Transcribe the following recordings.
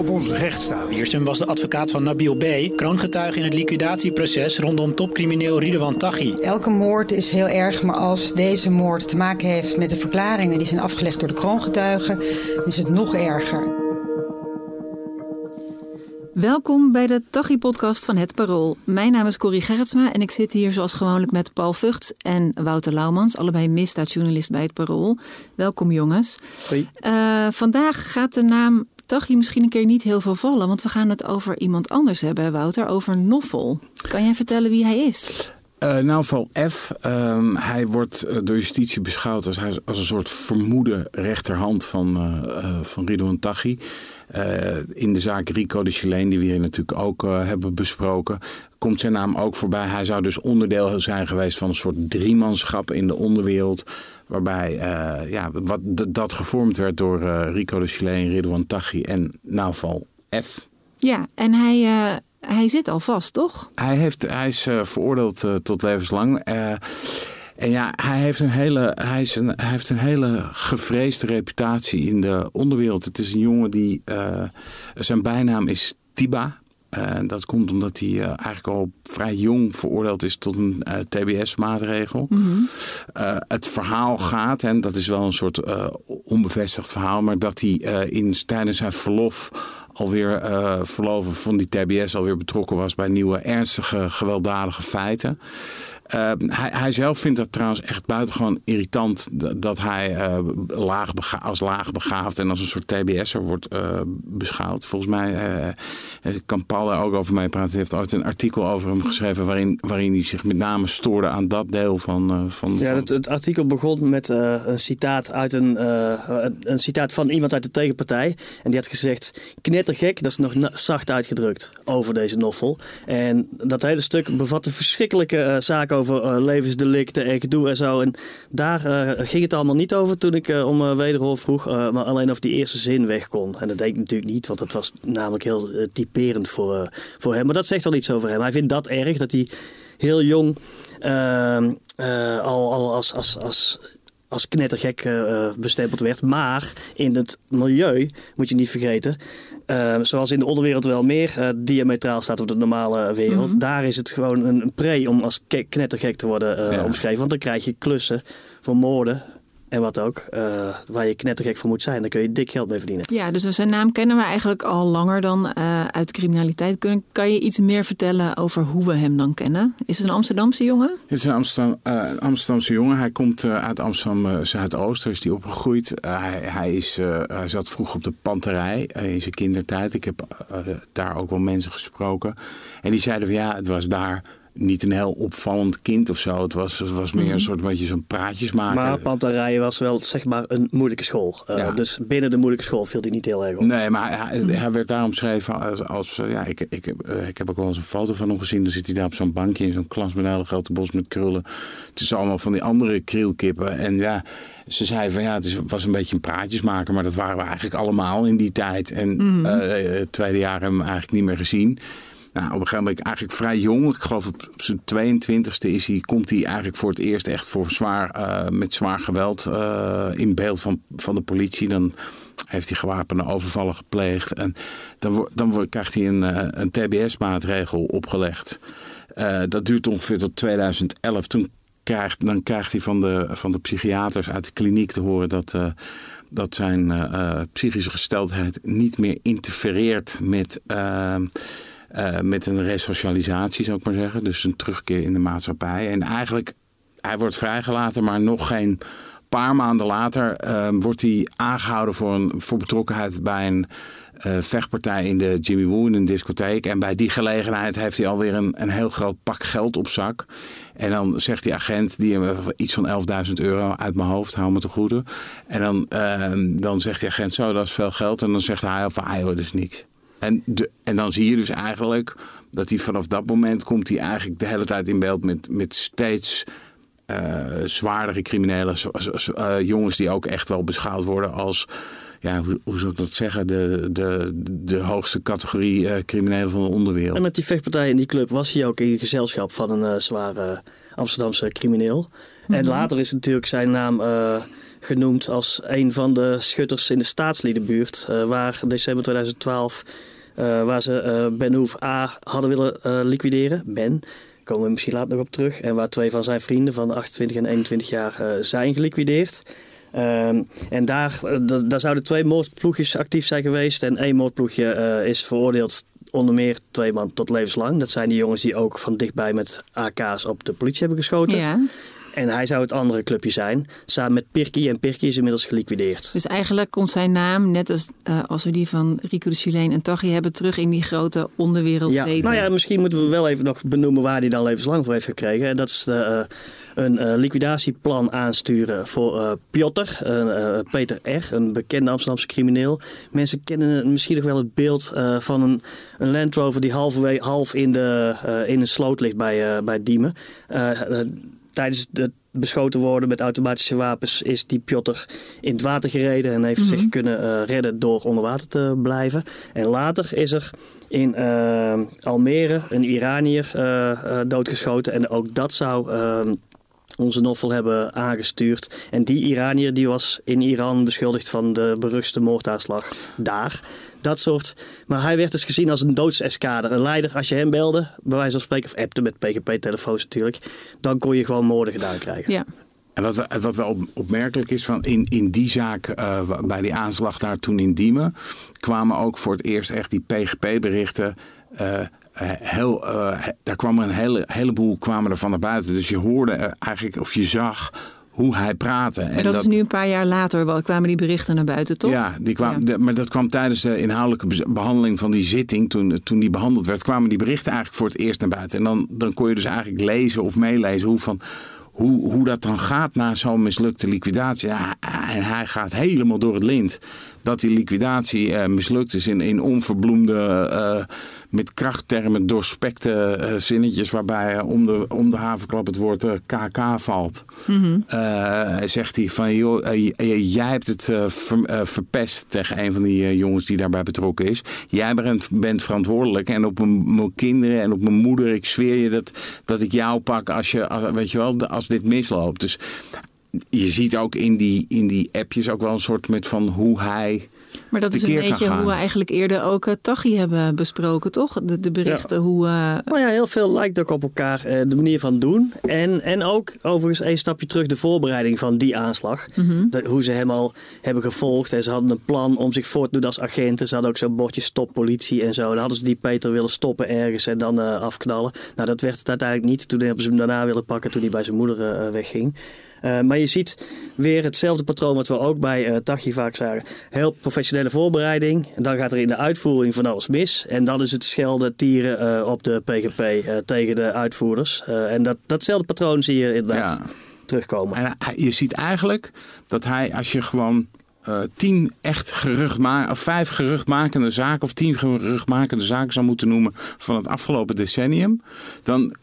op onze rechtsstaat. Wiersum was de advocaat van Nabil B., kroongetuige in het liquidatieproces rondom topcrimineel Ridouan Taghi. Elke moord is heel erg, maar als deze moord te maken heeft met de verklaringen die zijn afgelegd door de kroongetuigen, is het nog erger. Welkom bij de Taghi-podcast van Het Parool. Mijn naam is Corrie Gerritsma en ik zit hier zoals gewoonlijk met Paul Vught en Wouter Laumans, allebei misdaadjournalist bij Het Parool. Welkom jongens. Hoi. Uh, vandaag gaat de naam Taghi misschien een keer niet heel veel vallen, want we gaan het over iemand anders hebben, Wouter, over Noffel. Kan jij vertellen wie hij is? Uh, F. Um, hij wordt uh, door justitie beschouwd als, als een soort vermoede rechterhand van, uh, van Ridouan Taghi. in de zaak Rico de Chileen, die we hier natuurlijk ook hebben besproken, komt zijn naam ook voorbij. Hij zou dus onderdeel zijn geweest van een soort driemanschap in de onderwereld. Waarbij ja, wat, dat gevormd werd door Rico de Chileen, Ridouan Taghi en Naval F. Ja, en hij hij zit al vast, toch? Hij, heeft, hij is uh, veroordeeld uh, tot levenslang. Uh, en ja, hij heeft, een hele, hij, is een, hij heeft een hele gevreesde reputatie in de onderwereld. Het is een jongen die. zijn bijnaam is Tiba. dat komt omdat hij eigenlijk al vrij jong veroordeeld is tot een TBS-maatregel. Mm -hmm. het verhaal gaat, en dat is wel een soort onbevestigd verhaal, maar dat hij in, tijdens zijn verlof alweer uh, verloven van die TBS alweer betrokken was bij nieuwe ernstige gewelddadige feiten. Uh, hij, hij, zelf vindt dat trouwens echt buitengewoon irritant dat hij uh, laag als laagbegaafd en als een soort TBS'er wordt uh, beschouwd. Volgens mij kan Paul daar ook over mee praten. Hij heeft ooit een artikel over hem geschreven waarin, waarin hij zich met name stoorde aan dat deel van. van ja, het, het, artikel begon met een citaat uit een, een citaat van iemand uit de tegenpartij. En die had gezegd: knettergek, dat is nog zacht uitgedrukt over deze novel. En dat hele stuk bevatte verschrikkelijke zaken over uh, levensdelicten en gedoe en zo. En daar uh, ging het allemaal niet over toen ik uh, om uh, vroeg. maar alleen of die eerste zin weg kon. En dat deed ik natuurlijk niet, want dat was namelijk heel typerend voor, voor hem. Maar dat zegt al iets over hem. Hij vindt dat erg, dat hij heel jong ehm, al, al als, als, als als knettergek uh, bestempeld werd. Maar in het milieu, moet je niet vergeten, uh, zoals in de onderwereld wel meer uh, diametraal staat op de normale wereld. Mm -hmm. Daar is het gewoon een pre om als knettergek te worden ja. omschreven. Want dan krijg je klussen voor moorden, en wat ook, uh, waar je knettergek voor moet zijn. Daar kun je dik geld mee verdienen. Ja, dus zijn naam kennen we eigenlijk al langer dan uh, uit de criminaliteit. Kun, kan je iets meer vertellen over hoe we hem dan kennen? Is het een Amsterdamse jongen? Het is een Amsterdam, uh, Amsterdamse jongen. Hij komt uit Amsterdam Zuidoost. Daar is hij opgegroeid. hij, hij, is, hij zat vroeg op de panterij in zijn kindertijd. Ik heb daar ook wel mensen gesproken. En die zeiden van ja, het was daar niet een heel opvallend kind of zo. Het was, het was meer een soort beetje zo'n praatjes maken. Maar Panterij was wel zeg maar een moeilijke school. Uh, ja. Dus binnen de moeilijke school viel hij niet heel erg op. Nee, maar hij, hij werd daar omschreven als... als ja, ik, ik, uh, ik heb ook wel eens een foto van hem gezien. Dan zit hij daar op zo'n bankje in zo'n klas met een hele grote bos met krullen. Het is allemaal van die andere krielkippen. En ja, ze zei van ja, het is, was een beetje een praatjesmaker. Maar dat waren we eigenlijk allemaal in die tijd. En mm. uh, het tweede jaar hebben we hem eigenlijk niet meer gezien. Nou, op een gegeven moment eigenlijk vrij jong. Ik geloof op, zijn 22e is hij, komt hij eigenlijk voor het eerst echt voor zwaar, uh, met zwaar geweld uh, in beeld van, van de politie. Dan heeft hij gewapende overvallen gepleegd. En dan, dan krijgt hij een, uh, een TBS-maatregel opgelegd. dat duurt ongeveer tot 2011. Toen krijgt, dan krijgt hij van de, van de psychiaters uit de kliniek te horen dat dat zijn psychische gesteldheid niet meer interfereert met, uh, met een resocialisatie, zou ik maar zeggen. Dus een terugkeer in de maatschappij. En eigenlijk, hij wordt vrijgelaten, maar nog geen paar maanden later wordt hij aangehouden voor, een, voor betrokkenheid bij een uh, vechtpartij in de Jimmy Woo in een discotheek. En bij die gelegenheid heeft hij alweer een, een heel groot pak geld op zak. En dan zegt die agent, die iets van 11.000 euro uit mijn hoofd, hou me te goede. En dan, uh, dan zegt die agent, zo, dat is veel geld. En dan zegt hij van, ah joh, dat is niks. En, de, en dan zie je dus eigenlijk dat hij vanaf dat moment komt hij eigenlijk de hele tijd in beeld met, met steeds zwaardere criminelen, jongens die ook echt wel beschouwd worden als ja, hoe, hoe zou ik dat zeggen, de, de, de hoogste categorie uh, criminelen van de onderwereld. En met die vechtpartij in die club was hij ook in gezelschap van een uh, zware Amsterdamse crimineel. En mhm. later is natuurlijk zijn naam uh, genoemd als een van de schutters in de staatsliedenbuurt, waar december 2012, waar ze Ben Hoef A hadden willen liquideren, Ben komen we misschien later nog op terug. En waar twee van zijn vrienden van 28 en 21 jaar zijn geliquideerd. Um, en daar, eh, daar zouden twee moordploegjes actief zijn geweest. En één moordploegje is veroordeeld onder meer twee man tot levenslang. Dat zijn die jongens die ook van dichtbij met AK's op de politie hebben geschoten. Ja. En hij zou het andere clubje zijn, samen met Pirki. En Pirki is inmiddels geliquideerd. Dus eigenlijk komt zijn naam, net als, uh, als we die van Rico de Chileen en Taghi hebben, terug in die grote onderwereld ja. Nou ja, misschien moeten we wel even nog benoemen waar hij dan levenslang voor heeft gekregen. En dat is de, uh, een uh, liquidatieplan aansturen voor Piotr, Peter R., een bekende Amsterdamse crimineel. Mensen kennen misschien nog wel het beeld van een, een Land Rover die halverwege, half in, de, in een sloot ligt bij, bij Diemen tijdens het beschoten worden met automatische wapens is die Piotr in het water gereden en heeft zich mhm. kunnen uh, redden door onder water te blijven. En later is er in uh, Almere een Iranier uh, doodgeschoten en ook dat zou ehm, onze novel hebben aangestuurd. En die Iranier die was in Iran beschuldigd van de beruchte moordaanslag daar. Dat soort. Maar hij werd dus gezien als een doodseskader. Een leider, als je hem belde, bij wijze van spreken, of appte met PGP-telefoons natuurlijk, dan kon je gewoon moorden gedaan krijgen. Ja. En wat, wat wel opmerkelijk is, van in, in die zaak, uh, bij die aanslag daar toen in Diemen, kwamen ook voor het eerst echt die PGP-berichten. Uh, heel, uh, daar kwam een hele, heleboel kwamen er van naar buiten. Dus je hoorde eigenlijk, of je zag hoe hij praatte. En dat, is nu een paar jaar later wel, kwamen die berichten naar buiten, toch? Ja, die kwam, maar dat kwam tijdens de inhoudelijke behandeling van die zitting. Toen, toen die behandeld werd, kwamen die berichten eigenlijk voor het eerst naar buiten. En dan, dan kon je dus eigenlijk lezen of meelezen hoe van hoe, hoe dat dan gaat na zo'n mislukte liquidatie. Ja, en hij gaat helemaal door het lint dat die liquidatie uh, mislukt is in, in onverbloemde, uh, met krachttermen doorspekte uh, zinnetjes waarbij om, de, om de havenklap het woord KK valt. Mm zegt hij van, joh, jij hebt het ver, verpest tegen een van die jongens die daarbij betrokken is. Jij bent, bent verantwoordelijk en op mijn kinderen en op mijn moeder, ik zweer je dat, dat ik jou pak als, je, weet je wel, als dit misloopt. Dus je ziet ook in die, in die appjes ook wel een soort met van hoe hij. Maar dat is een beetje hoe we eigenlijk eerder ook uh, Tachi hebben besproken, toch? De, de berichten hoe. Uh... Nou ja, heel veel lijkt ook op elkaar. Uh, de manier van doen. En, en ook overigens een stapje terug de voorbereiding van die aanslag. Mhm. hoe ze hem al hebben gevolgd. En ze hadden een plan om zich voor te doen als agenten. Ze hadden ook zo'n bordje stop politie en zo. Dan hadden ze die Peter willen stoppen ergens en dan afknallen. Nou, dat werd het uiteindelijk niet. Toen hebben ze hem daarna willen pakken toen hij bij zijn moeder wegging. Uh, maar je ziet weer hetzelfde patroon wat we ook bij uh, Tachi vaak zagen. Heel professionele voorbereiding. En dan gaat er in de uitvoering van alles mis. En dan is het schelden, tieren uh, op de PGP tegen de uitvoerders. en dat, datzelfde patroon zie je inderdaad ja. terugkomen. En je ziet eigenlijk dat hij, als je gewoon uh, tien echt geruchtmakende, of vijf geruchtmakende zaken, of tien geruchtmakende zaken zou moeten noemen van het afgelopen decennium, dan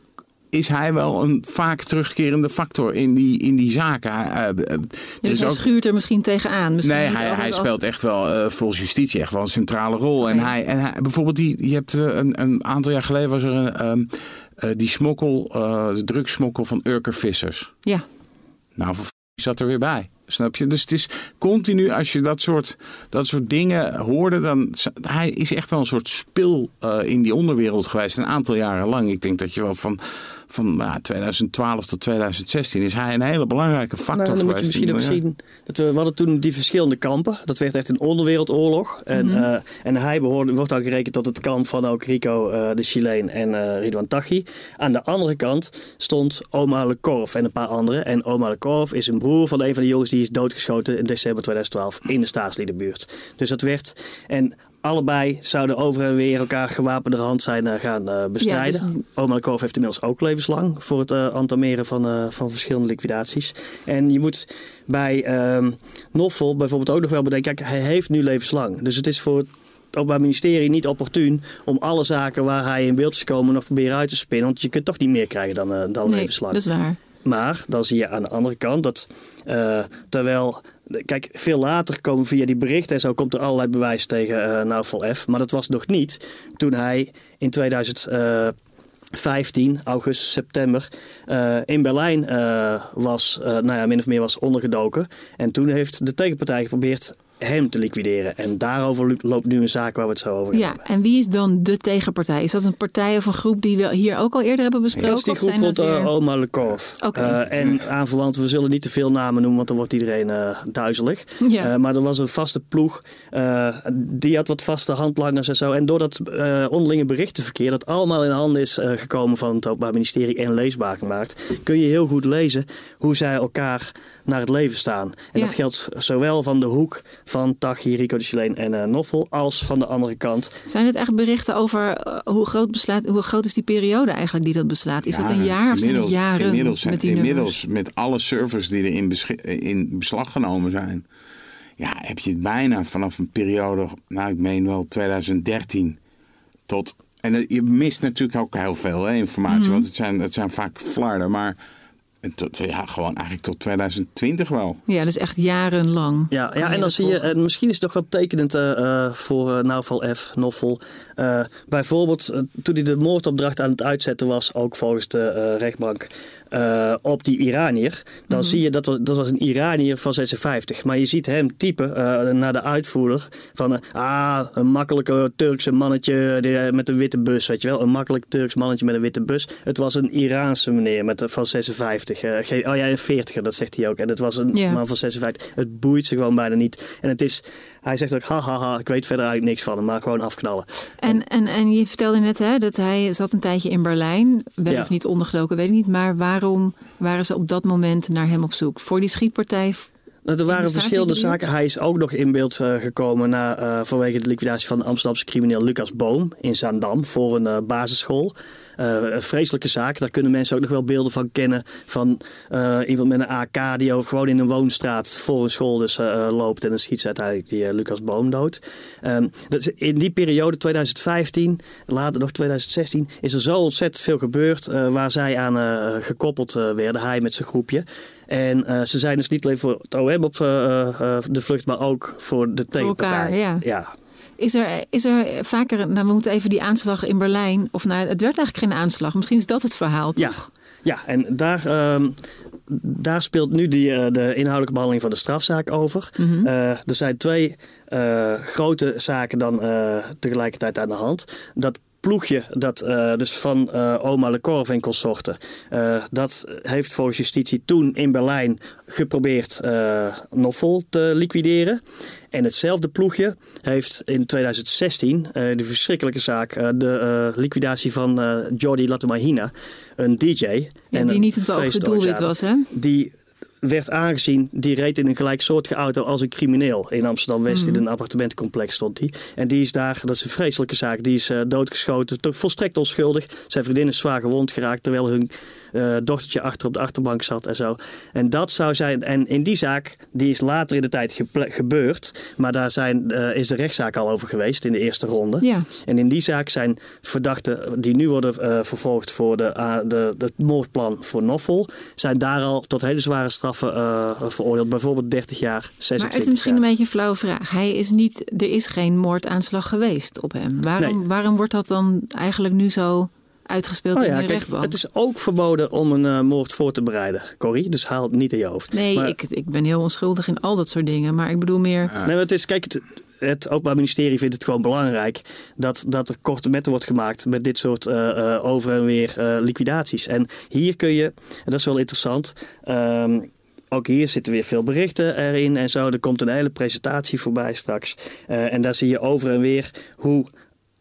is hij wel een vaak terugkerende factor in die, in die zaken. Uh, dus hij ook... schuurt er misschien tegenaan. Misschien nee, hij, hij speelt echt wel uh, volgens justitie echt wel een centrale rol. En, hij, en hij, bijvoorbeeld, die, je hebt een, een aantal jaar geleden was er een, uh, die smokkel, de drugsmokkel van Urker Vissers. Ja. Nou, zat er weer bij. Snap je? Dus het is continu, als je dat soort, dat soort dingen hoorde, dan hij is echt wel een soort spil uh, in die onderwereld geweest. Een aantal jaren lang. Ik denk dat je wel van van ja, 2012 tot 2016 is hij een hele belangrijke factor nou, dan moet je misschien ook zien dat we, we, hadden toen die verschillende kampen. Dat werd echt een onderwereldoorlog. En, mm -hmm. uh, en hij behoorde, wordt ook gerekend tot het kamp van ook Rico uh, de Chileen en uh, Ridwan Taghi. Aan de andere kant stond Omar Lekorf en een paar anderen. En Omar Lekorf is een broer van een van de jongens die is doodgeschoten in december 2012 in de staatsliedenbuurt. Dus dat werd... En allebei zouden over en weer elkaar gewapende hand zijn uh, gaan uh, bestrijden. Ja, dus... Oma Korf heeft inmiddels ook levenslang voor het uh, antameren van, van verschillende liquidaties. En je moet bij ehm, Noffel bijvoorbeeld ook nog wel bedenken, kijk, hij heeft nu levenslang. Dus het is voor het Openbaar Ministerie niet opportun om alle zaken waar hij in beeld is komen nog proberen uit te spinnen. Want je kunt toch niet meer krijgen dan, dan nee, levenslang. dat is waar. Maar dan zie je aan de andere kant dat uh, terwijl. Kijk, veel later komen via die berichten en zo komt er allerlei bewijs tegen uh, F. Maar dat was nog niet toen hij in 2015, augustus, september, in Berlijn was, nou ja, min of meer was ondergedoken. En toen heeft de tegenpartij geprobeerd hem te liquideren. En daarover loopt nu een zaak waar we het zo over ja, hebben. en wie is dan de tegenpartij? Is dat een partij of een groep die we hier ook al eerder hebben besproken? Dat is die groep rond weer... Oma Lekov. Okay. Uh, en aanverwanten, we zullen niet te veel namen noemen, want dan wordt iedereen uh, duizelig. Ja. Uh, maar er was een vaste ploeg, die had wat vaste handlangers en zo. En door dat onderlinge berichtenverkeer, dat allemaal in handen is gekomen van het Openbaar Ministerie en leesbaar gemaakt, kun je heel goed lezen hoe zij elkaar naar het leven staan. En Ja. dat geldt zowel van de hoek van Tachi, Rico de Chileen en uh, Noffel, als van de andere kant. Zijn het echt berichten over uh, hoe, groot beslaat, hoe groot is die periode eigenlijk die dat beslaat? Is dat een jaar of zijn het jaren inmiddels, met die inmiddels nummers? met alle servers die er in, beschi- in beslag genomen zijn, ja, heb je het bijna vanaf een periode, nou ik meen wel 2013 tot. En je mist natuurlijk ook heel veel hè, informatie, Mhm. want het zijn, het zijn vaak flarden, maar tot, ja, gewoon eigenlijk tot 2020 wel. Ja, dus echt jarenlang. Ja, ja en dan zie je, en misschien is het toch wel tekenend eh, eh, voor uh, Nauval F. Noffel. Eh, bijvoorbeeld eh, toen hij de moordopdracht aan het uitzetten was, ook volgens de eh, rechtbank, eh, op die Iranier. Dan zie je dat was, dat was een Iranier van 56. Maar je ziet hem typen eh, naar de uitvoerder van eh, ah, een makkelijke Turkse mannetje die, met een witte bus, weet je wel. Een makkelijk Turks mannetje met een witte bus. Het was een Iraanse meneer met, van 56. Eh, geen- oh ja, een 40er, dat zegt hij ook. En het was een man van 56. Het boeit ze gewoon bijna niet. En het is, hij zegt ook, hahaha, ik weet verder eigenlijk niks van hem, maar gewoon afknallen. En, en, en je vertelde net hè, dat hij zat een tijdje in Berlijn. Wel Ja. of niet ondergedoken, weet ik niet. Maar waarom waren ze op dat moment naar hem op zoek? Voor die schietpartij? Nou, Er waren de verschillende zaken. Hij is ook nog in beeld eh, gekomen na, eh, vanwege de liquidatie van de Amsterdamse crimineel Lucas Boom in Zaandam voor een eh, basisschool. Eh, een vreselijke zaak. Daar kunnen mensen ook nog wel beelden van kennen. Van eh, iemand met een AK die ook gewoon in een woonstraat voor een school dus, eh, loopt. En dan schiet ze uiteindelijk die Lucas Boom dood. Ehm, in die periode 2015, later nog 2016, is er zo ontzettend veel gebeurd waar zij aan gekoppeld werden. Hij met zijn groepje. En ze zijn dus niet alleen voor het OM op de vlucht, maar ook voor de tegenpartij. elkaar, ja. ja. Is er, is er vaker, nou we moeten even die aanslag in Berlijn, of nou het werd eigenlijk geen aanslag, misschien is dat het verhaal Ja, toch? ja, en daar, ehm, daar speelt nu die, eh, de inhoudelijke behandeling van de strafzaak over. Mhm. Eh, er zijn twee eh, grote zaken dan tegelijkertijd aan de hand. Dat ploegje dat eh, dus van eh, oma Le Corve en consorten, eh, dat heeft volgens justitie toen in Berlijn geprobeerd Noffel te liquideren. En hetzelfde ploegje heeft in 2016 eh, de verschrikkelijke zaak, de liquidatie van Jordi Latumahina, een DJ. Ja, en die niet het beoogde doelwit was hè? die werd aangezien, die reed in een gelijksoortige auto als een crimineel. In Amsterdam-West in een appartementencomplex stond hij. En die is daar, dat is een vreselijke zaak, die is eh, doodgeschoten. Toch volstrekt onschuldig. Zijn vriendin is zwaar gewond geraakt terwijl hun eh, dochtertje achter op de achterbank zat en zo. En dat zou zijn, en in die zaak, die is later in de tijd gebeurd. Maar daar zijn, eh, is de rechtszaak al over geweest in de eerste ronde. Ja. En in die zaak zijn verdachten die nu worden eh, vervolgd voor de, de, de moordplan voor Noffel, zijn daar al tot hele zware straffen veroordeeld. Bijvoorbeeld 30 jaar, 26 Maar het is misschien jaar. een beetje een flauwe vraag. Hij is niet, er is geen moordaanslag geweest op hem. Waarom, Nee. waarom wordt dat dan eigenlijk nu zo uitgespeeld Oh in ja, de kijk, rechtbank? het is ook verboden om een eh, moord voor te bereiden, Corrie. Dus haal het niet in je hoofd. Nee, Maar- ik, ik ben heel onschuldig in al dat soort dingen. Maar ik bedoel meer... Nee, maar het is, kijk, het, het Openbaar Ministerie vindt het gewoon belangrijk dat, dat er korte metten wordt gemaakt met dit soort eh, eh, over en weer liquidaties. En hier kun je, en dat is wel interessant, ehm, ook hier zitten weer veel berichten erin en zo. Er komt een hele presentatie voorbij straks. Eh, en daar zie je over en weer hoe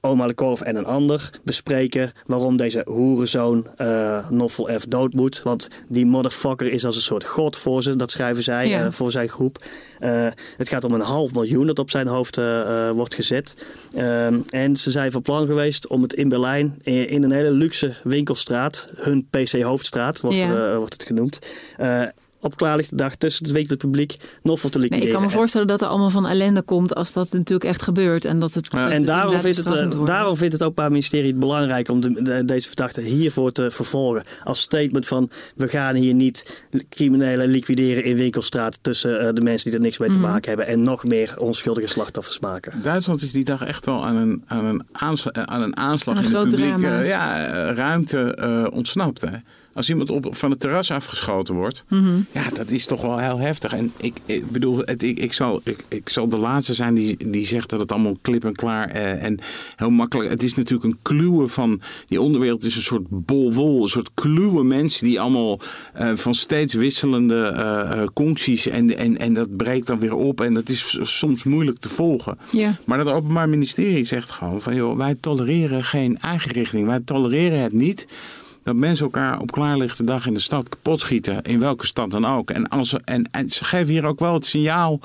Oma Lekorf en een ander bespreken waarom deze hoerenzoon eh Noffel F dood moet. Want die motherfucker is als een soort god voor ze, dat schrijven zij Ja. eh, voor zijn groep. Eh, het gaat om een half miljoen dat op zijn hoofd wordt gezet. Ehm, en ze zijn van plan geweest om het in Berlijn in, in een hele luxe winkelstraat, hun PC Hoofdstraat wordt, Ja. wordt het genoemd. Eh, op klaarlichte dag tussen het winkelen publiek Noffel te Nee, liquideren. ik kan me voorstellen dat er allemaal van ellende komt als dat natuurlijk echt gebeurt. En, dat het, Ja. En daarom vindt, het, eh, daarom vindt het Openbaar Ministerie het belangrijk om de, de- deze verdachte hiervoor te vervolgen. Als statement van we gaan hier niet criminelen liquideren in winkelstraat tussen eh, de mensen die er niks mee Mhm. te maken hebben. En nog meer onschuldige slachtoffers maken. Duitsland is die dag echt wel aan een, aan een, aansla- eh, aan een aanslag Aan een in de publieke drama. ja, eh, ruimte eh, ontsnapt. Hè. Als iemand op, van het terras afgeschoten wordt, Mhm. ja, dat is toch wel heel heftig. En ik, ik bedoel, het, ik, ik, zal, ik, ik zal de laatste zijn die, die zegt dat het allemaal klip en klaar eh, en heel makkelijk. Het is natuurlijk een kluwe van die onderwereld is een soort bol wol, een soort kluwe mensen die allemaal eh, van steeds wisselende eh eh, concties en, en, en dat breekt dan weer op en dat is soms moeilijk te volgen. Maar dat Openbaar Ministerie zegt gewoon van joh, wij tolereren geen eigen richting. Wij tolereren het niet dat mensen elkaar op klaarlichte dag in de stad kapot schieten. In welke stad dan ook. En, als, ze- en, en ze geven hier ook wel het signaal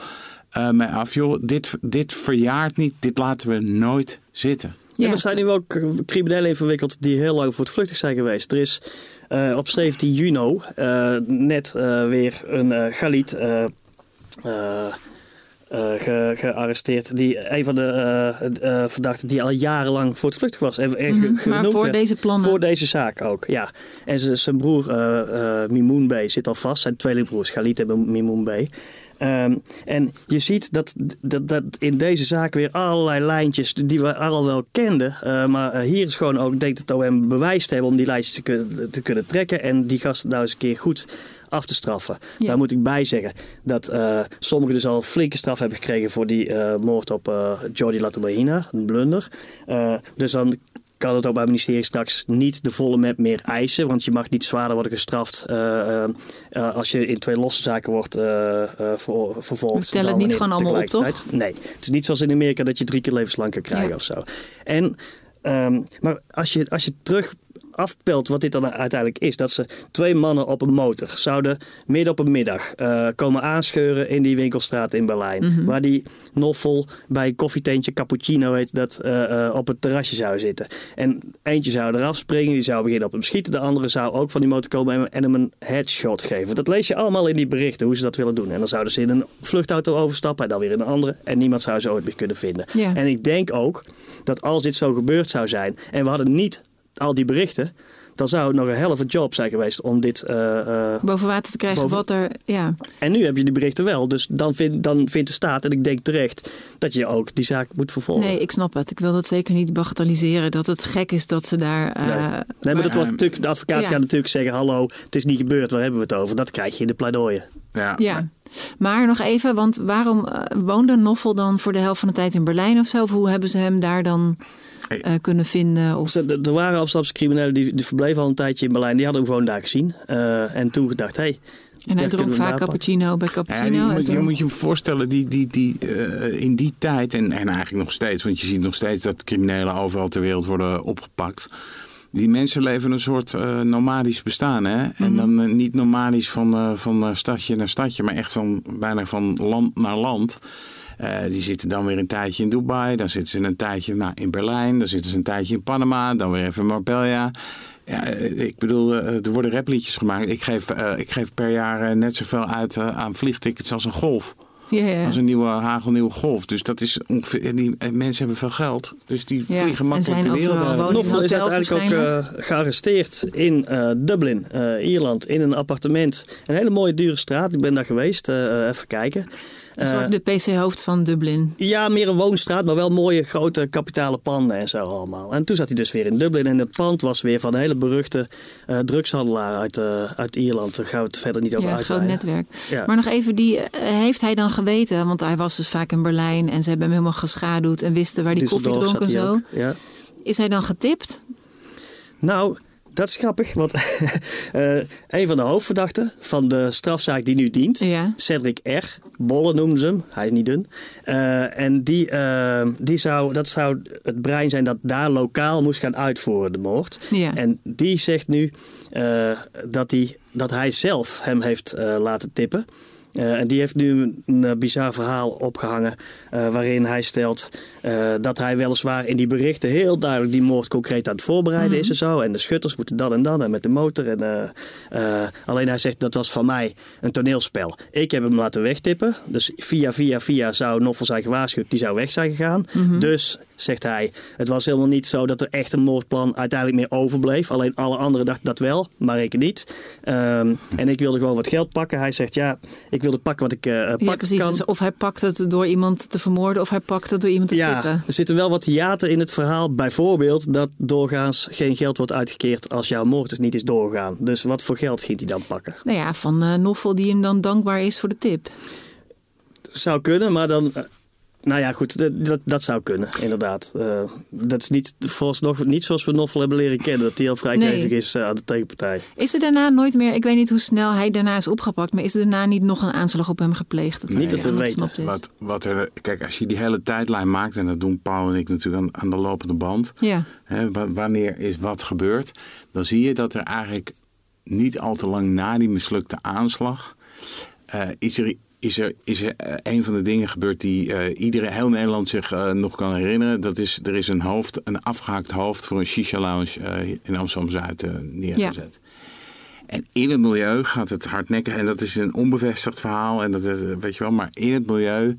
eh mee af. Joh, dit, dit verjaart niet. Dit laten we nooit zitten. Ja, er zijn nu wel criminelen in verwikkeld die heel lang voortvluchtig zijn geweest. Er is eh, op 17 juni eh, net eh, weer een eh Galit eh, eh, eh, ge- gearresteerd. Die een van de eh, eh, verdachten die al jarenlang voortvluchtig was. En, en Mhm, Maar voor werd. deze plannen. Voor deze zaak ook, ja. En zijn broer Mimoun Bey zit al vast. Zijn tweelingbroers Galit en Mimoun Bey. Ehm, en je ziet dat, dat, dat in deze zaak weer allerlei lijntjes die we al wel kenden. eh, maar eh, hier is gewoon ook, denk ik, dat OM bewijs te hebben om die lijntjes te, te kunnen trekken. En die gasten nou eens een keer goed af te straffen. Ja. Daar moet ik bij zeggen dat eh, sommigen dus al flinke straf hebben gekregen voor die eh, moord op eh Jordi Latomahina, een blunder. Dus dan kan het Openbaar Ministerie straks niet de volle map meer eisen. Want je mag niet zwaarder worden gestraft als je in twee losse zaken wordt ver- vervolgd. We tellen het niet gewoon allemaal op, tegelijkertijd- Nee, het is niet zoals in Amerika dat je drie keer levenslang kan krijgen Ja. of zo. En, ehm, maar als je, als je terug afpelt wat dit dan uiteindelijk is. Dat ze twee mannen op een motor zouden midden op een middag eh, komen aanscheuren in die winkelstraat in Berlijn. Mhm. Waar die noffel bij een koffietentje cappuccino heet dat eh, eh, op het terrasje zou zitten. En eentje zou eraf springen, die zou beginnen op hem schieten. De andere zou ook van die motor komen en, en hem een headshot geven. Dat lees je allemaal in die berichten hoe ze dat willen doen. En dan zouden ze in een vluchtauto overstappen en dan weer in een andere. En niemand zou ze ooit meer kunnen vinden. Ja. En ik denk ook dat als dit zo gebeurd zou zijn en we hadden niet al die berichten, dan zou het nog een helft job zijn geweest om dit. eh, eh, boven water te krijgen Boven- wat er... Ja. En nu heb je die berichten wel, dus dan, vind, dan vindt de staat, en ik denk terecht, dat je ook die zaak moet vervolgen. Nee, ik snap het. Ik wil dat zeker niet bagatelliseren. Dat het gek is dat ze daar... eh, Nee. Nee, maar dat wordt natuurlijk, de advocaat Ja. gaat natuurlijk zeggen: hallo, het is niet gebeurd, waar hebben we het over? Dat krijg je in de pleidooien. Ja, Ja. Maar nog even, want waarom woonde Noffel dan voor de helft van de tijd in Berlijn of zo? Of hoe hebben ze hem daar dan Eh, kunnen vinden? Of... Dus er er waren Amsterdamse criminelen die, die verbleven al een tijdje in Berlijn, die hadden hem gewoon daar gezien. Eh, en toen gedacht: hé, hey, En hij dronk we vaak cappuccino bij Ja, cappuccino. moet, je moet je je voorstellen, die, die, die, eh, in die tijd, en, en eigenlijk nog steeds, want je ziet nog steeds dat criminelen overal ter wereld worden opgepakt. Die mensen leven een soort eh, nomadisch bestaan. Hè? En dan eh, niet nomadisch van, eh, van stadje naar stadje, maar echt van, bijna van land naar land. Eh, die zitten dan weer een tijdje in Dubai, dan zitten ze een tijdje nou, in Berlijn, dan zitten ze een tijdje in Panama, dan weer even in Marbella. Ja, eh, ik bedoel, eh, er worden rapliedjes gemaakt. Ik geef, eh, ik geef per jaar net zoveel uit aan vliegtickets als een golf. ja, ja. Als een nieuwe hagelnieuwe golf. Dus dat is ongeveer. en Die en mensen hebben veel geld. Dus die Ja, vliegen en makkelijk zijn de wereld uit. woningen. Noffel is uiteindelijk ook eh, gearresteerd in eh, Dublin, eh, Ierland, in een appartement. Een hele mooie dure straat. Ik ben daar geweest, eh, even kijken. Eh, de PC-hoofd van Dublin. Ja, meer een woonstraat, maar wel mooie grote kapitale panden en zo allemaal. En toen zat hij dus weer in Dublin en het pand was weer van een hele beruchte eh, drugshandelaar uit, eh, uit Ierland. Daar gaan we het verder niet over Ja, een groot netwerk. Ja. Maar nog even, die heeft hij dan geweten? Want hij was dus vaak in Berlijn en ze hebben hem helemaal geschaduwd en wisten waar die koffie dronk en zo. Ja. Is hij dan getipt? Nou, dat is grappig, want eh, een van de hoofdverdachten van de strafzaak die nu dient, Ja. Cedric R. Bolle noemden ze hem, hij is niet dun. Eh, en die, eh, die zou, dat zou het brein zijn dat daar lokaal moest gaan uitvoeren, de moord. Ja. En die zegt nu dat, hij, dat hij zelf hem heeft laten tippen. Eh, en die heeft nu een uh, bizar verhaal opgehangen. Uh, waarin hij stelt dat hij weliswaar in die berichten heel duidelijk die moord concreet aan het voorbereiden is en zo. En de schutters moeten dan en dan en met de motor. En, alleen hij zegt dat was van mij een toneelspel. Ik heb hem laten wegtippen. Dus via, via, via zou Noffel zijn gewaarschuwd. Die zou weg zijn gegaan. Dus zegt hij, het was helemaal niet zo dat er echt een moordplan uiteindelijk meer overbleef. Alleen alle anderen dachten dat wel, maar ik niet. Um, en ik wilde gewoon wat geld pakken. Hij zegt, ja, ik wilde pakken wat ik uh, pakken ja, precies. kan. Dus of hij pakt het door iemand te vermoorden of hij pakt het door iemand te ja, er zitten wel wat hiaten in het verhaal. Bijvoorbeeld dat doorgaans geen geld wordt uitgekeerd als jouw moord dus niet is doorgegaan. Dus wat voor geld ging hij dan pakken? Nou ja, van uh, Noffel die hem dan dankbaar is voor de tip. Zou kunnen, maar dan eh, nou ja, goed, dat, dat, dat zou kunnen, inderdaad. Uh, dat is niet, vooralsnog niet zoals we Noffel hebben leren kennen, dat hij al vrijgevig nee. is uh, aan de tegenpartij. Is er daarna nooit meer, ik weet niet hoe snel hij daarna is opgepakt, maar is er daarna niet nog een aanslag op hem gepleegd? Dat niet dat we weten. Wat, wat er, kijk, als je die hele tijdlijn maakt, en dat doen Paul en ik natuurlijk aan, aan de lopende band, ja. hè, wanneer is wat gebeurd, dan zie je dat er eigenlijk niet al te lang na die mislukte aanslag, uh, is er is er, is er uh, een van de dingen gebeurd die uh, iedereen, heel Nederland zich uh, nog kan herinneren. Dat is, er is een hoofd, een afgehaakt hoofd voor een shisha lounge in Amsterdam-Zuid neergezet. Ja. En in het milieu gaat het hardnekkig, en dat is een onbevestigd verhaal, en dat weet je wel, maar in het milieu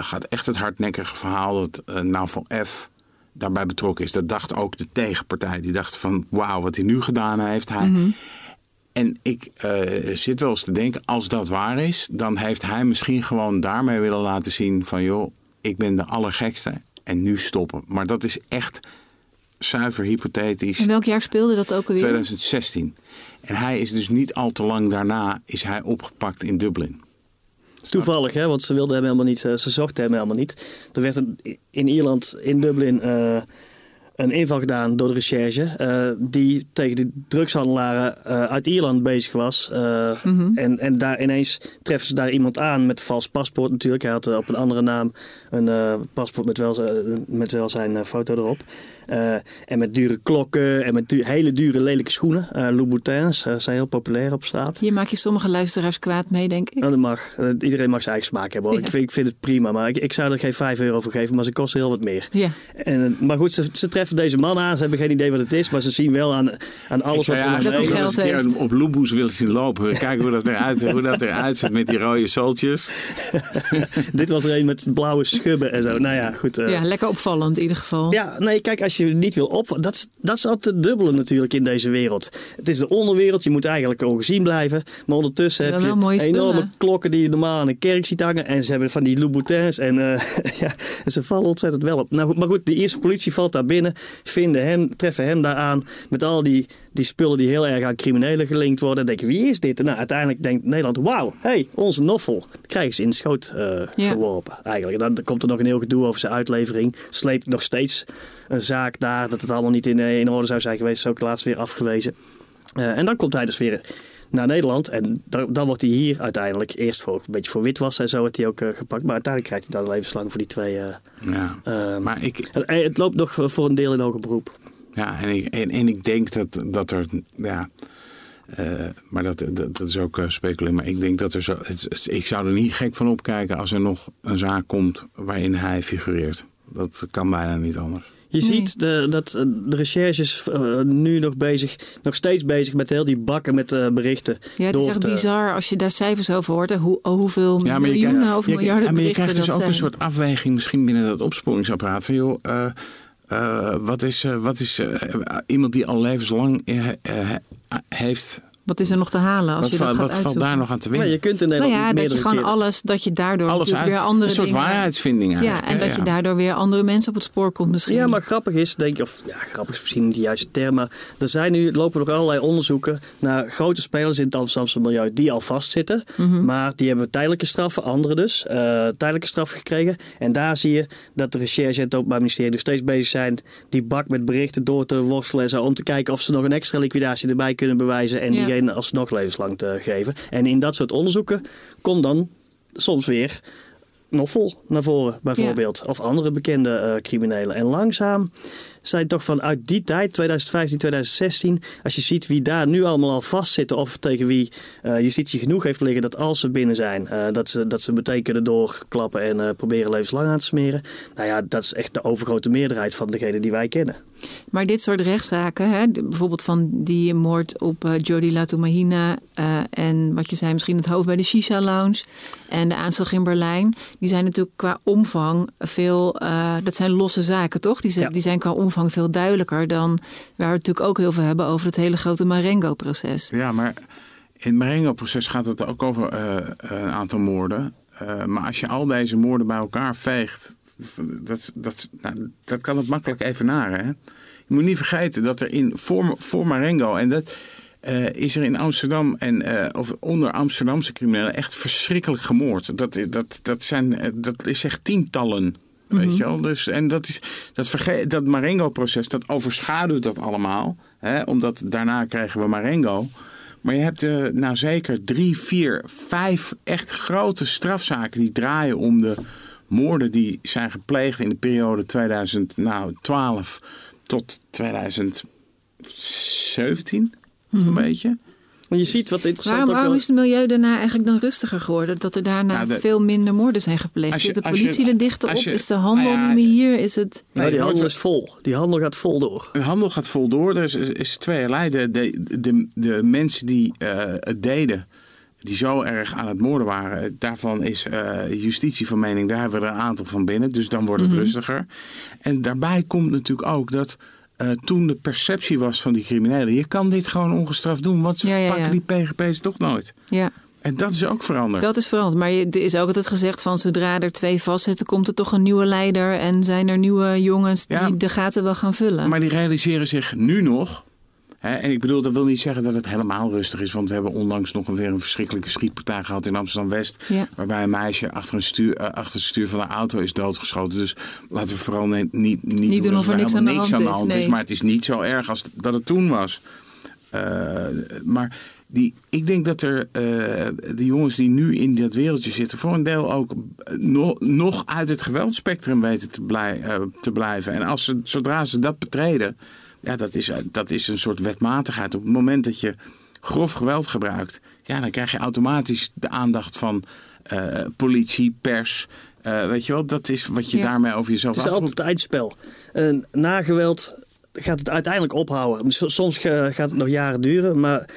gaat echt het hardnekkige verhaal dat uh, Naval F daarbij betrokken is. Dat dacht ook de tegenpartij. Die dacht van wauw, wat hij nu gedaan heeft. Hij, mm -hmm. En ik uh, zit wel eens te denken, als dat waar is, dan heeft hij misschien gewoon daarmee willen laten zien van joh, ik ben de allergekste en nu stoppen. Maar dat is echt zuiver hypothetisch. In welk jaar speelde dat ook alweer? 2016. En hij is dus niet al te lang daarna is hij opgepakt in Dublin. Toevallig, hè, want ze wilden hem helemaal niet, ze zochten hem helemaal niet. Er werd in Ierland, in Dublin, uh, een inval gedaan door de recherche. Uh, die tegen de drugshandelaren uh, uit Ierland bezig was. Uh, mm -hmm. en, en daar ineens treffen ze daar iemand aan met vals paspoort natuurlijk. Hij had op een andere naam een paspoort met wel, met wel zijn foto erop. Uh, en met dure klokken en met du hele dure lelijke schoenen. Uh, Louboutins uh, zijn heel populair op straat. Je maakt je sommige luisteraars kwaad mee, denk ik. Nou, dat mag. iedereen mag zijn eigen smaak hebben. Ja. Ik, vind, ik, vind, het prima, maar ik, ik, zou er geen 5 euro voor geven. Maar ze kosten heel wat meer. Ja. En, maar goed, ze, ze, treffen deze man aan. Ze hebben geen idee wat het is. Maar ze zien wel aan, aan alles wat er ja, dat geld heeft. op Loeboes willen zien lopen. Kijken hoe dat eruit, hoe dat eruit ziet met die rode soltjes. Dit was er een met blauwe schubben en zo. Nou ja, goed. ja, lekker opvallend in ieder geval. Ja, nee, kijk, als je niet wil op dat is, dat is altijd het dubbele natuurlijk in deze wereld. Het is de onderwereld, je moet eigenlijk ongezien blijven. Maar ondertussen heb je enorme klokken die je normaal aan een kerk ziet hangen. En ze hebben van die Louboutins en, uh, ja, en ze vallen ontzettend wel op. Nou, maar goed, de eerste politie valt daar binnen, vinden hem, treffen hem daar aan met al die, die spullen die heel erg aan criminelen gelinkt worden. En denken, wie is dit? En nou, uiteindelijk denkt Nederland, wauw, hey, onze noffel. Krijgen ze in de schoot uh, ja. geworpen eigenlijk. Dan komt er nog een heel gedoe over zijn uitlevering. Sleept nog steeds een zaak daar, dat het allemaal niet in, in orde zou zijn geweest. Is ook laatst weer afgewezen. Uh, en dan komt hij dus weer naar Nederland. En dan, dan wordt hij hier uiteindelijk eerst voor een beetje voor witwassen en zo wordt hij ook uh, gepakt. Maar uiteindelijk krijgt hij dan levenslang voor die twee. Uh, ja, maar ik, het, het, loopt nog voor een deel in hoger beroep. Ja, en ik, en, en ik denk dat, dat er. Ja, uh, maar dat, dat, dat, is ook uh, speculeren. Maar ik denk dat er zo. Het, ik zou er niet gek van opkijken als er nog een zaak komt waarin hij figureert. Dat kan bijna niet anders. Je nee. ziet de, dat de recherches uh, nu nog bezig, nog steeds bezig met heel die bakken met uh, berichten. Ja, het is echt te... bizar als je daar cijfers over hoort. Hoe, hoeveel ja, miljoenen krijgt, of miljarden ja, maar je krijgt dus ook zijn. een soort afweging misschien binnen dat opsporingsapparaat. Van joh, uh, uh, wat is, uh, wat is uh, iemand die al levenslang heeft wat is er nog te halen als wat je dat gaat Wat valt daar nog aan te winnen? Ja, je kunt in Nederland nou ja, dat je gewoon keren. alles, dat je daardoor alles uit, weer andere Een soort dingen, waarheidsvinding eigenlijk. Ja, en dat je daardoor weer andere mensen op het spoor komt misschien. Ja, maar grappig is, denk ik, of ja, grappig is misschien niet de juiste term, maar er zijn nu, lopen nog allerlei onderzoeken naar grote spelers in het Amsterdamse milieu die al vastzitten, mm -hmm. maar die hebben tijdelijke straffen, anderen dus, uh, tijdelijke straffen gekregen. En daar zie je dat de recherche en het Openbaar Ministerie nog steeds bezig zijn die bak met berichten door te worstelen en zo, om te kijken of ze nog een extra liquidatie erbij kunnen bewijzen en ja. Diegene alsnog levenslang te geven. En in dat soort onderzoeken komt dan soms weer Noffel naar voren, bijvoorbeeld. Ja. Of andere bekende uh, criminelen. En langzaam zijn toch vanuit die tijd, 2015, 2016, als je ziet wie daar nu allemaal al vastzitten of tegen wie uh, justitie genoeg heeft liggen dat als ze binnen zijn, uh, dat, ze, dat ze meteen kunnen doorklappen en uh, proberen levenslang aan te smeren. Nou ja, dat is echt de overgrote meerderheid van degenen die wij kennen. Maar dit soort rechtszaken, hè, bijvoorbeeld van die moord op uh, Jody Latumahina uh, en wat je zei, misschien het hoofd bij de Shisha Lounge en de aanslag in Berlijn, die zijn natuurlijk qua omvang veel, uh, dat zijn losse zaken toch? Die zijn, ja. die zijn qua omvang veel duidelijker dan waar we natuurlijk ook heel veel hebben over het hele grote Marengo-proces. Ja, maar in het Marengo-proces gaat het ook over een aantal moorden. maar als je al deze moorden bij elkaar veegt, dat, dat, nou, dat kan het makkelijk evenaren. Hè? Je moet niet vergeten dat er in voor, voor Marengo en dat is er in Amsterdam en of onder Amsterdamse criminelen echt verschrikkelijk gemoord. Dat, dat, dat, zijn, dat is echt tientallen. Mm -hmm. Weet je wel? Dus, en dat, is, dat, dat Marengo-proces, dat overschaduwt dat allemaal. Hè? Omdat daarna krijgen we Marengo. Maar je hebt uh, nou zeker drie, vier, vijf echt grote strafzaken die draaien om de moorden die zijn gepleegd in de periode 2012 tot 2017, mm-hmm. een beetje. Maar je ziet wat interessant waarom, waarom is het milieu daarna eigenlijk dan rustiger geworden? Dat er daarna nou, de, veel minder moorden zijn gepleegd. Je, Zit de politie er dichter op? Je, is de handel nou ja, niet meer hier? Is het... Nee, die handel is vol. Die handel gaat vol door. De handel gaat vol door. Er is, is tweeërlei. De, de, de, de mensen die uh, het deden, die zo erg aan het moorden waren. Daarvan is uh, justitie van mening, daar hebben we er een aantal van binnen. Dus dan wordt het mm-hmm. rustiger. En daarbij komt natuurlijk ook dat uh, toen de perceptie was van die criminelen... je kan dit gewoon ongestraft doen, want ze ja, pakken ja, die PGP's toch nooit. Ja. En dat is ook veranderd. Dat is veranderd. Maar er is ook altijd gezegd van zodra er twee vastzitten... komt er toch een nieuwe leider en zijn er nieuwe jongens die de gaten wel gaan vullen. Maar die realiseren zich nu nog He, en ik bedoel, dat wil niet zeggen dat het helemaal rustig is. Want we hebben onlangs nog weer een verschrikkelijke schietpartij gehad in Amsterdam-West. Ja. Waarbij een meisje achter, een stuur, uh, achter het stuur van een auto is doodgeschoten. Dus laten we vooral niet, niet, niet, niet doen of er niks aan de hand, niks aan de hand is. is. Maar het is niet zo erg als dat het toen was. Uh, maar die, ik denk dat er uh, de jongens die nu in dat wereldje zitten... voor een deel ook no, nog uit het geweldspectrum weten te, blij, te blijven. En als ze, zodra ze dat betreden... Ja, dat is, dat is een soort wetmatigheid. Op het moment dat je grof geweld gebruikt, ja, dan krijg je automatisch de aandacht van uh, politie, pers. Uh, weet je wel, dat is wat je ja. daarmee over jezelf Het is afroept. altijd eindspel. Uh, na geweld gaat het uiteindelijk ophouden. Soms gaat het nog jaren duren, maar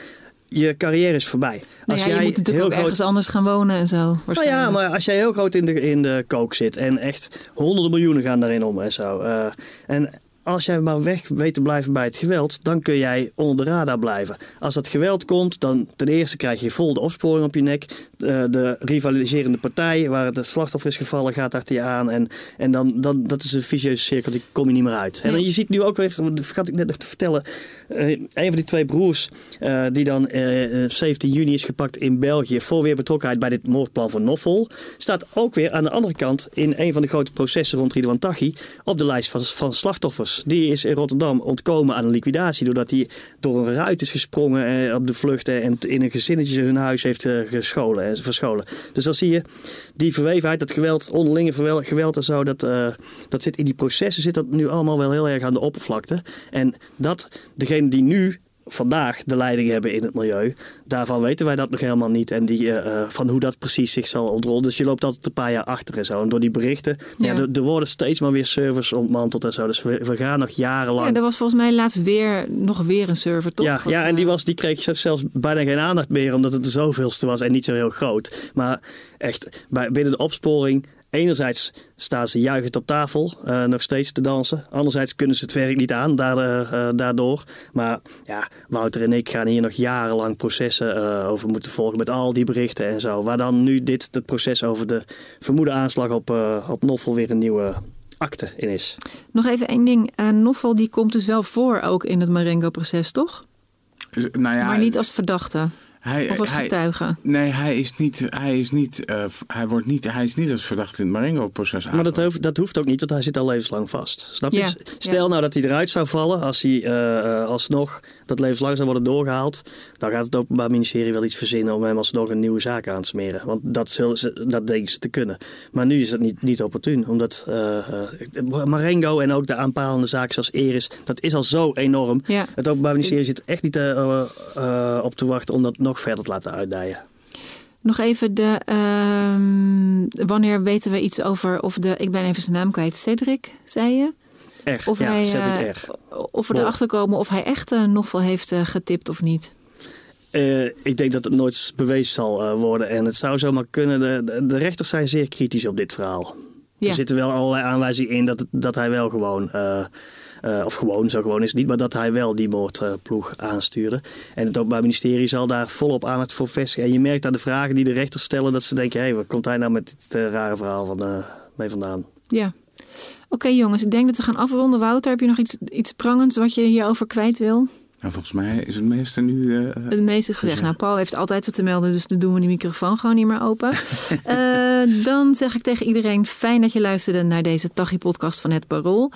je carrière is voorbij. Nou ja, je moet natuurlijk ook groot... ergens anders gaan wonen en zo. Nou ja, maar als jij heel groot in de, in de kook zit en echt honderden miljoenen gaan daarin om en zo. Uh, en als jij maar weg weet te blijven bij het geweld, dan kun jij onder de radar blijven. Als dat geweld komt, dan ten eerste krijg je vol de opsporing op je nek. De, de rivaliserende partij waar het slachtoffer is gevallen gaat achter je aan. En, en dan, dan dat is een vicieuze cirkel, die kom je niet meer uit. Nee. En dan, je ziet nu ook weer, dat vergat ik net nog te vertellen, uh, een van die twee broers uh, die dan uh, 17 juni is gepakt in België voor weer betrokkenheid bij dit moordplan van Noffel, staat ook weer aan de andere kant in een van de grote processen rond Ridwan Taghi op de lijst van, van slachtoffers. Die is in Rotterdam ontkomen aan een liquidatie. Doordat hij door een ruit is gesprongen eh, op de vlucht en in een gezinnetje hun huis heeft eh, gescholen en verscholen. Dus dan zie je die verwevenheid, dat geweld, onderlinge geweld en zo, dat, dat zit in die processen, zit dat nu allemaal wel heel erg aan de oppervlakte. En dat degene die nu vandaag de leiding hebben in het milieu. Daarvan weten wij dat nog helemaal niet. En die, uh, van hoe dat precies zich zal ontrollen. Dus je loopt altijd een paar jaar achter en zo. En door die berichten, ja. ja er, worden steeds maar weer servers ontmanteld en zo. Dus we, we gaan nog jarenlang. Ja, er was volgens mij laatst weer nog weer een server, toch? Ja, ja en die, was, die kreeg zelfs bijna geen aandacht meer, omdat het de zoveelste was en niet zo heel groot. Maar echt, bij, binnen de opsporing Enerzijds staan ze juichend op tafel, uh, nog steeds te dansen. Anderzijds kunnen ze het werk niet aan daardoor. Uh, daardoor. Maar ja, Wouter en ik gaan hier nog jarenlang processen uh, over moeten volgen met al die berichten en zo. Waar dan nu dit, het proces over de vermoede aanslag op, op Noffel weer een nieuwe akte in is. Nog even één ding. Noffel die komt dus wel voor ook in het Marengo-proces, toch? Nou ja, maar niet als verdachte. Hij, Of als hij- getuige? Nee, hij is niet. Hij is niet. eh, hij wordt niet. Hij is niet als verdachte in het Marengo-proces. Maar dat hoeft, dat hoeft ook niet, want hij zit al levenslang vast. Snap je? Ja, Stel ja. nou dat hij eruit zou vallen, als hij eh, eh, alsnog dat levenslang zou worden doorgehaald, dan gaat het Openbaar Ministerie wel iets verzinnen om hem alsnog een nieuwe zaak aan te smeren. Want dat, zullen ze, dat denken ze te kunnen. Maar nu is dat niet, niet opportun, omdat eh, eh, Marengo en ook de aanpalende zaak zoals Eris, dat is al zo enorm. Ja. Het Openbaar Ministerie zit echt niet op te wachten om dat nog verder te laten uitdijen. Nog even de. ehm, wanneer weten we iets over of de. Ik ben even zijn naam kwijt. Cedric, zei je? Echt, Of, ja, hij, Cedric eh, of we Bol. erachter komen of hij echt uh, nog wel heeft uh, getipt of niet. Uh, ik denk dat het nooit bewezen zal worden. En het zou zomaar kunnen. De, de, de, rechters zijn zeer kritisch op dit verhaal. Ja. Er zitten wel allerlei aanwijzingen in dat, dat hij wel gewoon. Uh, of gewoon, zo gewoon is het niet, maar dat hij wel die moordploeg aanstuurde. En het Openbaar Ministerie zal daar volop aandacht voor vestigen. En je merkt aan de vragen die de rechters stellen dat ze denken: hé, hey, waar komt hij nou met dit uh, rare verhaal van, mee vandaan? Ja. Oké, jongens, ik denk dat we gaan afronden. Wouter, heb je nog iets, iets prangends wat je hierover kwijt wil? Nou, volgens mij is het meeste nu. Uh, het meeste is gezegd. Nou, Paul heeft altijd wat te melden, dus dan doen we die microfoon gewoon niet meer open. uh, dan zeg ik tegen iedereen: fijn dat je luisterde naar deze Tachi-podcast van Het Parool.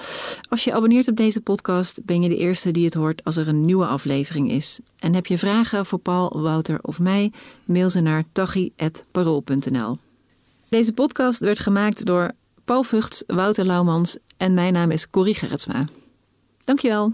Als je abonneert op deze podcast, ben je de eerste die het hoort als er een nieuwe aflevering is. En heb je vragen voor Paul, Wouter of mij? Mail ze naar tachi.parool.nl. Deze podcast werd gemaakt door Paul Vugts, Wouter Laumans en mijn naam is Corrie Gerritsma. Dankjewel.